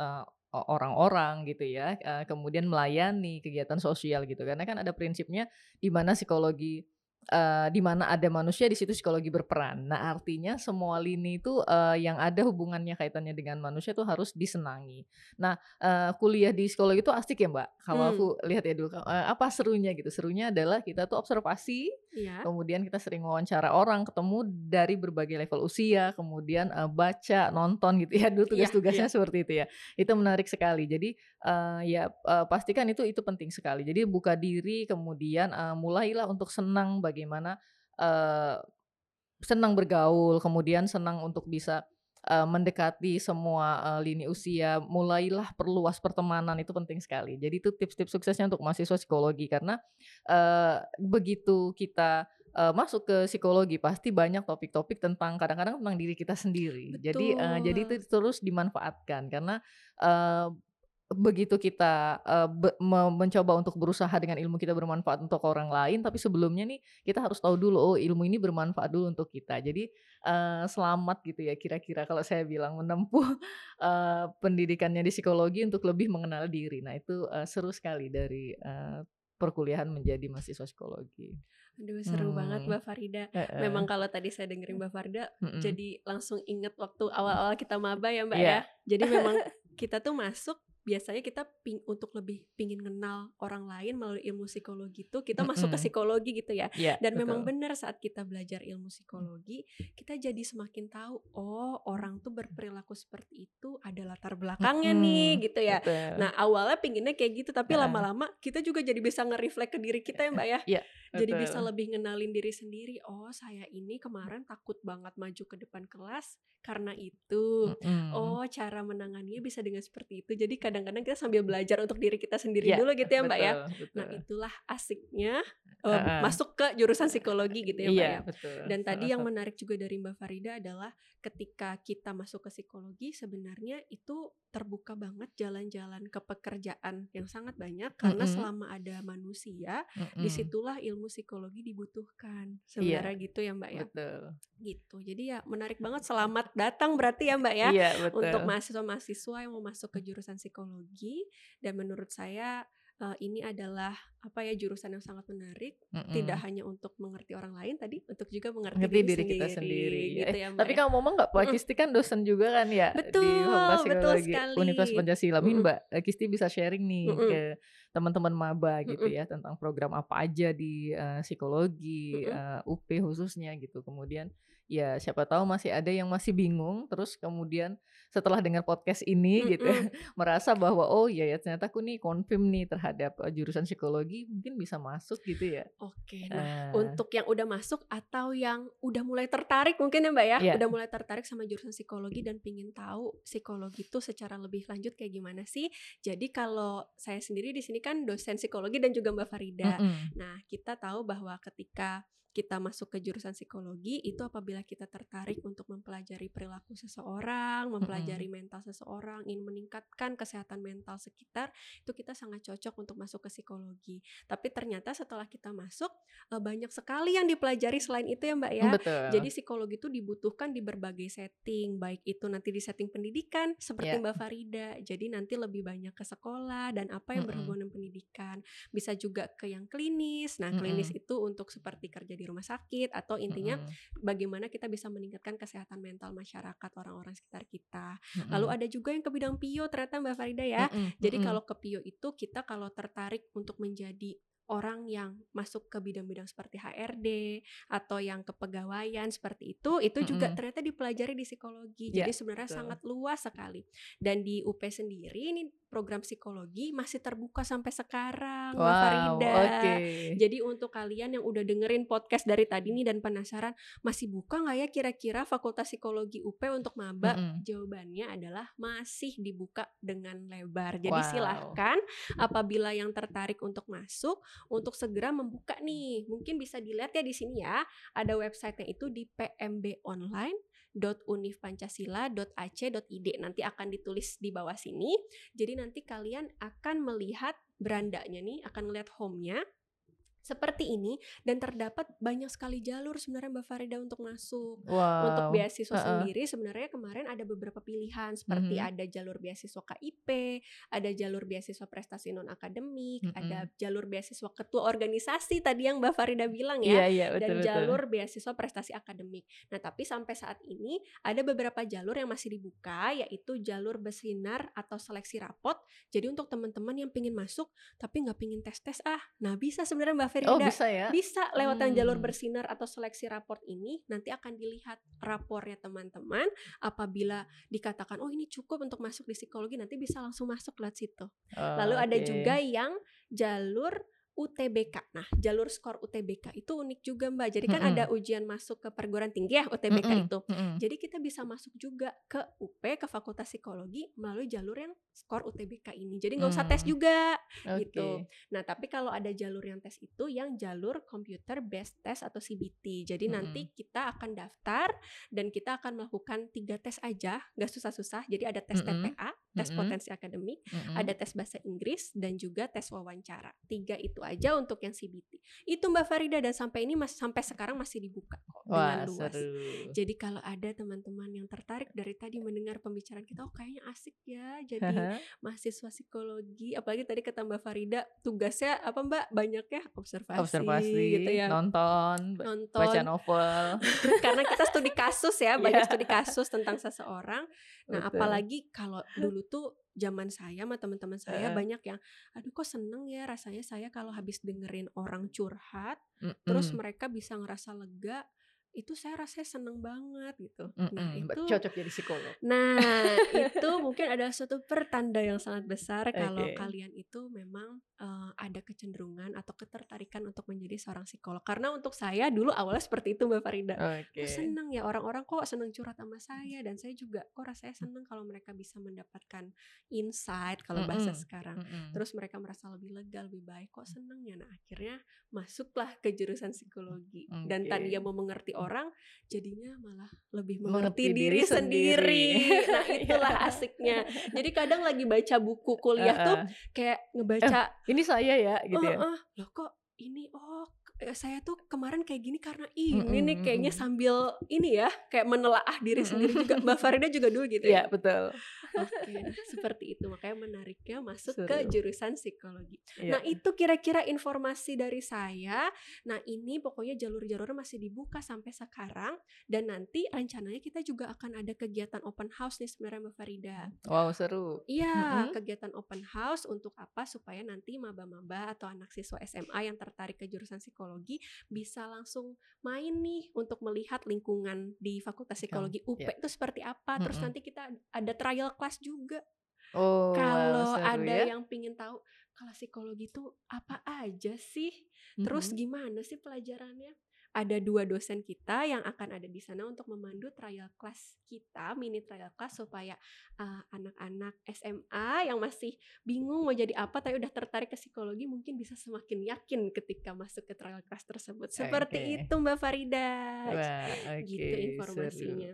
o- orang-orang gitu ya, eh, kemudian melayani kegiatan sosial gitu. Karena kan ada prinsipnya di mana psikologi eh, di mana ada manusia di situ psikologi berperan. Nah, artinya semua lini itu eh, yang ada hubungannya kaitannya dengan manusia itu harus disenangi. Nah, eh, kuliah di psikologi itu asik ya, Mbak. Kalau Hmm. aku lihat ya dulu apa serunya gitu. Serunya adalah kita tuh observasi Iya. Kemudian kita sering wawancara orang, ketemu dari berbagai level usia, kemudian eh, baca, nonton gitu ya. Dulu Iya, tugas-tugasnya seperti itu ya. Itu menarik sekali. Jadi eh, ya eh, pastikan itu itu penting sekali. Jadi buka diri, kemudian eh, mulailah untuk senang bagaimana eh, senang bergaul, kemudian senang untuk bisa eh, mendekati semua eh, lini usia, mulailah perluas pertemanan itu penting sekali. Jadi itu tips-tips suksesnya untuk mahasiswa psikologi karena eh, begitu kita uh, masuk ke psikologi pasti banyak topik-topik tentang kadang-kadang tentang diri kita sendiri. Betul. Jadi uh, jadi itu terus dimanfaatkan karena uh, begitu kita uh, be mencoba untuk berusaha dengan ilmu kita bermanfaat untuk orang lain, tapi sebelumnya nih kita harus tahu dulu oh ilmu ini bermanfaat dulu untuk kita. Jadi uh, selamat gitu ya kira-kira kalau saya bilang menempuh uh, pendidikannya di psikologi untuk lebih mengenal diri. Nah itu uh, seru sekali dari uh, perkuliahan menjadi mahasiswa psikologi. Aduh seru hmm. banget Mbak Farida. Uh -uh. Memang kalau tadi saya dengerin Mbak Farida, uh -uh. jadi langsung inget waktu awal-awal kita maba ya Mbak yeah. ya. Jadi memang kita tuh masuk biasanya kita ping untuk lebih pingin kenal orang lain melalui ilmu psikologi itu kita mm-hmm. masuk ke psikologi gitu ya yeah, dan betul. memang benar saat kita belajar ilmu psikologi kita jadi semakin tahu oh orang tuh berperilaku seperti itu ada latar belakangnya mm-hmm. nih gitu ya betul. nah awalnya pinginnya kayak gitu tapi lama-lama kita juga jadi bisa nge-reflect ke diri kita ya mbak ya yeah, jadi bisa lebih ngenalin diri sendiri oh saya ini kemarin takut banget maju ke depan kelas karena itu mm-hmm. oh cara menanganinya bisa dengan seperti itu jadi kadang kadang-kadang kita sambil belajar untuk diri kita sendiri yeah, dulu gitu ya mbak ya. betul, ya betul. nah itulah asiknya um, uh, masuk ke jurusan psikologi gitu ya mbak yeah, ya betul. dan tadi uh, yang menarik juga dari mbak Farida adalah ketika kita masuk ke psikologi sebenarnya itu terbuka banget jalan-jalan ke pekerjaan yang sangat banyak karena mm -hmm. selama ada manusia mm -hmm. di situlah ilmu psikologi dibutuhkan iya. sebenarnya yeah, gitu ya mbak ya betul. gitu jadi ya menarik banget selamat datang berarti ya mbak ya yeah, untuk mahasiswa-mahasiswa yang mau masuk ke jurusan psikologi dan menurut saya uh, ini adalah apa ya jurusan yang sangat menarik mm -hmm. tidak hanya untuk mengerti orang lain tadi untuk juga mengerti diri, diri kita sendiri gitu eh, ya, Mbak tapi ya. kamu ngomong nggak Pak Kisti kan dosen juga kan ya betul, di Fakultas Psikologi Universitas Pancasila mm -hmm. Mbak eh, Kisti bisa sharing nih mm -hmm. ke teman-teman maba gitu mm -hmm. ya tentang program apa aja di uh, psikologi mm -hmm. uh, UP khususnya gitu kemudian ya siapa tahu masih ada yang masih bingung terus kemudian setelah dengar podcast ini mm -mm. gitu merasa bahwa oh iya ya ternyata aku nih confirm nih terhadap uh, jurusan psikologi mungkin bisa masuk gitu ya. Oke. Nah, uh. untuk yang udah masuk atau yang udah mulai tertarik mungkin ya Mbak ya, yeah. udah mulai tertarik sama jurusan psikologi dan pingin tahu psikologi itu secara lebih lanjut kayak gimana sih? Jadi kalau saya sendiri di sini kan dosen psikologi dan juga Mbak Farida. Mm -mm. Nah, kita tahu bahwa ketika kita masuk ke jurusan psikologi itu apabila kita tertarik untuk mempelajari perilaku seseorang, mempelajari mm -hmm. mental seseorang, ingin meningkatkan kesehatan mental sekitar, itu kita sangat cocok untuk masuk ke psikologi. Tapi ternyata setelah kita masuk eh, banyak sekali yang dipelajari selain itu ya Mbak ya. Betul. Jadi psikologi itu dibutuhkan di berbagai setting, baik itu nanti di setting pendidikan seperti yeah. Mbak Farida. Jadi nanti lebih banyak ke sekolah dan apa yang mm -hmm. berhubungan dengan pendidikan. Bisa juga ke yang klinis. Nah, klinis mm -hmm. itu untuk seperti kerja di rumah sakit atau intinya mm -hmm. bagaimana kita bisa meningkatkan kesehatan mental masyarakat orang-orang sekitar kita. Mm -hmm. Lalu ada juga yang ke bidang pio ternyata Mbak Farida ya. Mm -hmm. Jadi kalau ke pio itu kita kalau tertarik untuk menjadi orang yang masuk ke bidang-bidang seperti HRD atau yang kepegawaian seperti itu itu juga mm -hmm. ternyata dipelajari di psikologi. Yeah, Jadi sebenarnya betul. sangat luas sekali. Dan di UP sendiri ini program psikologi masih terbuka sampai sekarang, wow, Farida. Okay. Jadi untuk kalian yang udah dengerin podcast dari tadi nih dan penasaran masih buka nggak ya kira-kira Fakultas Psikologi UP untuk maba? Mm -hmm. Jawabannya adalah masih dibuka dengan lebar. Jadi wow. silahkan apabila yang tertarik untuk masuk untuk segera membuka nih. Mungkin bisa dilihat ya di sini ya. Ada websitenya itu di pmbonline.unifpancasila.ac.id nanti akan ditulis di bawah sini. Jadi nanti kalian akan melihat berandanya nih, akan melihat home-nya seperti ini dan terdapat banyak sekali jalur sebenarnya Mbak Farida untuk masuk. Wow. Untuk beasiswa uh -uh. sendiri sebenarnya kemarin ada beberapa pilihan seperti mm -hmm. ada jalur beasiswa KIP, ada jalur beasiswa prestasi non akademik, mm -hmm. ada jalur beasiswa ketua organisasi tadi yang Mbak Farida bilang ya, yeah, yeah, betul, dan jalur betul. beasiswa prestasi akademik. Nah, tapi sampai saat ini ada beberapa jalur yang masih dibuka yaitu jalur bersinar atau seleksi rapot. Jadi untuk teman-teman yang pingin masuk tapi nggak pingin tes-tes ah, nah bisa sebenarnya Mbak Ferida. Oh bisa ya? Bisa lewatan hmm. jalur bersinar atau seleksi raport ini nanti akan dilihat rapornya teman-teman. Apabila dikatakan oh ini cukup untuk masuk di psikologi nanti bisa langsung masuk lewat situ. Oh, Lalu ada juga yang jalur UTBK. Nah, jalur skor UTBK itu unik juga Mbak. Jadi kan Mm-mm. ada ujian masuk ke perguruan tinggi ya UTBK Mm-mm, itu. mm-mm. Jadi kita bisa masuk juga ke UP ke Fakultas Psikologi melalui jalur yang skor UTBK ini. Jadi nggak usah tes Hmm. juga Oke. gitu. Nah, tapi kalau ada jalur yang tes itu yang jalur computer based test atau CBT. Jadi Mm-mm. nanti kita akan daftar dan kita akan melakukan tiga tes aja, nggak susah-susah. Jadi ada tes Mm-mm. TPA, tes Mm-mm. potensi akademik, Mm-mm. ada tes bahasa Inggris dan juga tes wawancara. Tiga itu aja untuk yang CBT. Itu Mbak Farida dan sampai ini masih sampai sekarang masih dibuka kok Wah, dengan luas. seru. Jadi kalau ada teman-teman yang tertarik dari tadi mendengar pembicaraan kita, oh kayaknya asik ya jadi mahasiswa psikologi. Apalagi tadi kata Mbak Farida, tugasnya apa Mbak? Banyak ya observasi, Observasi, gitu ya. nonton, Nonton. baca novel. Karena kita studi kasus ya, banyak studi kasus tentang seseorang. Nah, Betul. apalagi kalau dulu tuh zaman saya sama teman-teman saya Heeh. banyak yang aduh kok seneng ya rasanya saya kalau habis dengerin orang curhat terus Mm-mm. mereka bisa ngerasa lega itu saya rasanya seneng banget gitu. Mm-mm, Nah, Mbak, itu cocok jadi psikolog. Nah, itu mungkin ada suatu pertanda yang sangat besar kalau Oke. kalian itu memang eh, ada kecenderungan atau ketertarikan untuk menjadi seorang psikolog. Karena untuk saya dulu awalnya seperti itu Mbak Farida. Oke. Kok seneng ya orang-orang kok seneng curhat sama saya dan saya juga kok rasanya seneng kalau mereka bisa mendapatkan insight kalau bahasa Mm-mm. sekarang. Mm-mm. Terus mereka merasa lebih lega, lebih baik. Kok seneng ya? Nah akhirnya masuklah ke jurusan psikologi. Dan Oke. tadi mau mengerti orang, jadinya malah lebih Mengerti mengerti, diri diri, sendiri. sendiri. nah itulah Iya. asiknya. Jadi kadang lagi baca buku kuliah tuh Heeh. kayak ngebaca, ini saya ya gitu ya. oh, loh kok ini oh eh, saya tuh kemarin kayak gini karena ini nih Mm-mm, kayaknya mm-mm. sambil ini ya kayak menelaah diri sendiri juga. Mbak Farida juga dulu gitu Iya, ya. betul. Oke, nah, seperti itu makanya menariknya masuk ke Seru. jurusan psikologi. Iya. Nah, itu kira-kira informasi dari saya. Nah, ini pokoknya jalur-jalurnya masih dibuka sampai sekarang dan nanti rencananya kita juga akan ada kegiatan open house nih sebenarnya Mbak Farida. Wow, seru. Iya, Mm-mm. kegiatan open house untuk apa? Supaya nanti maba-maba atau anak siswa SMA yang tertarik ke jurusan psikologi bisa langsung main nih untuk melihat lingkungan di Fakultas Psikologi UP ya. itu seperti apa. Terus Mm-mm. nanti kita ada trial class juga. Oh, Kalau seru ada ya. yang pingin tahu kalau psikologi itu apa aja sih? Terus Mhm. gimana sih pelajarannya? Ada dua dosen kita yang akan ada di sana untuk memandu trial class kita, mini trial class supaya uh, anak-anak SMA yang masih bingung mau jadi apa tapi udah tertarik ke psikologi mungkin bisa semakin yakin ketika masuk ke trial class tersebut. Seperti Oke. itu Mbak Farida. Wah, oke. gitu informasinya.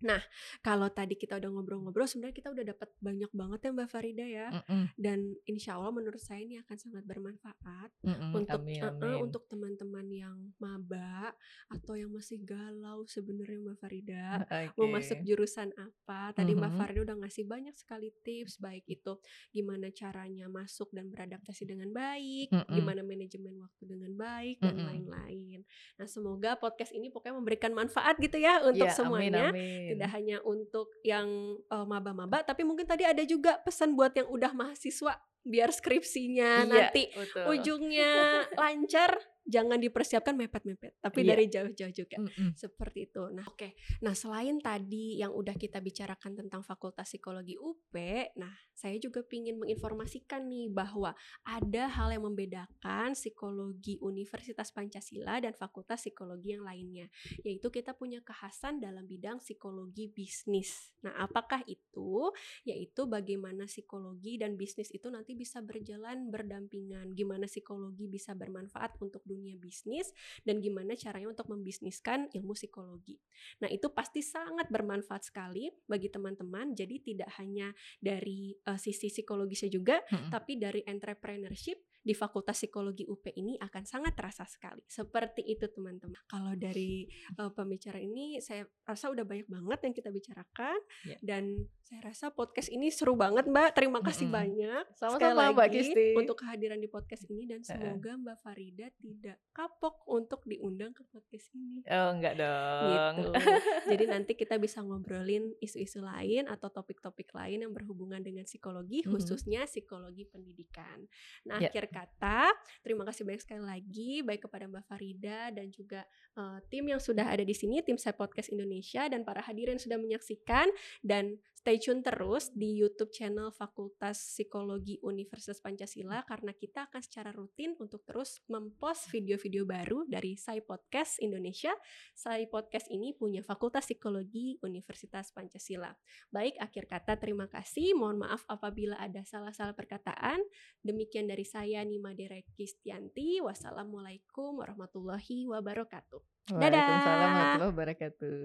Nah, kalau tadi kita udah ngobrol-ngobrol, sebenarnya kita udah dapat banyak banget ya Mbak Farida ya. Seru. Mm-mm, Dan insya Allah menurut saya ini akan sangat bermanfaat mm-mm, untuk amin, amin. untuk teman-teman yang maba atau yang masih galau sebenarnya Mbak Farida mau masuk jurusan apa. Tadi Mbak Mhm. Farida udah ngasih banyak sekali tips baik itu gimana caranya masuk dan beradaptasi dengan baik, Mm-mm. gimana manajemen waktu dengan baik dan lain-lain. Nah, semoga podcast ini pokoknya memberikan manfaat gitu ya untuk Ya, amin, semuanya amin. Tidak hanya untuk yang maba-maba tapi mungkin tadi ada juga pesan buat yang udah mahasiswa biar skripsinya Iya, nanti betul. ujungnya lancar jangan dipersiapkan mepet-mepet tapi Iya. dari jauh-jauh juga Mm-mm. seperti itu. Nah, oke. Nah, selain tadi yang udah kita bicarakan tentang Fakultas Psikologi UP, nah, saya juga ingin menginformasikan nih bahwa ada hal yang membedakan psikologi Universitas Pancasila dan Fakultas Psikologi yang lainnya, yaitu kita punya kekhasan dalam bidang psikologi bisnis. Nah, apakah itu? Yaitu bagaimana psikologi dan bisnis itu nanti bisa berjalan berdampingan, gimana psikologi bisa bermanfaat untuk dunia bisnis dan gimana caranya untuk membisniskan ilmu psikologi. Nah, itu pasti sangat bermanfaat sekali bagi teman-teman. Jadi tidak hanya dari eh, sisi psikologisnya juga, Mm-mm. tapi dari entrepreneurship di Fakultas Psikologi UP ini akan sangat terasa sekali. Seperti itu teman-teman. Kalau dari eh, pembicaraan ini saya rasa udah banyak banget yang kita bicarakan Ya. dan saya rasa podcast ini seru banget Mbak. Terima kasih Mm-mm. banyak Sama-sama, sekali Mbak Kisti. untuk kehadiran di podcast ini dan semoga Mbak Farida tidak kapok untuk diundang ke podcast ini. Oh, enggak dong. Gitu. Jadi nanti kita bisa ngobrolin isu-isu lain atau topik-topik lain yang berhubungan dengan psikologi, Mhm. khususnya psikologi pendidikan. Nah, Ya. akhir kata, terima kasih banyak sekali lagi baik kepada Mbak Farida dan juga eh, tim yang sudah ada di sini, tim saya podcast Indonesia dan para hadirin sudah menyaksikan dan stay tune terus di YouTube channel Fakultas Psikologi Universitas Pancasila karena kita akan secara rutin untuk terus mempost video-video baru dari Sai Podcast Indonesia. Sai Podcast ini punya Fakultas Psikologi Universitas Pancasila. Baik, akhir kata terima kasih. Mohon maaf apabila ada salah-salah perkataan. Demikian dari saya Nima Derekistianti. Wassalamualaikum warahmatullahi wabarakatuh. Waalaikumsalam warahmatullahi wabarakatuh.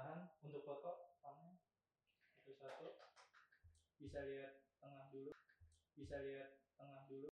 tahan untuk foto tangan satu satu bisa lihat tengah dulu bisa lihat